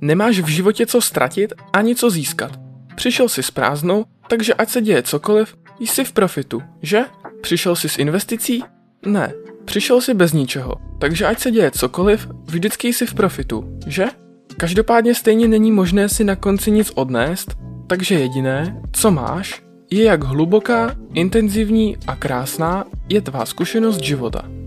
Nemáš v životě co ztratit ani co získat. Přišel jsi s prázdnou, takže ať se děje cokoliv, jsi v profitu, že? Přišel jsi s investicí? Ne, přišel jsi bez ničeho, takže ať se děje cokoliv, vždycky jsi v profitu, že? Každopádně stejně není možné si na konci nic odnést, takže jediné, co máš, je jak hluboká, intenzivní a krásná je tvá zkušenost života.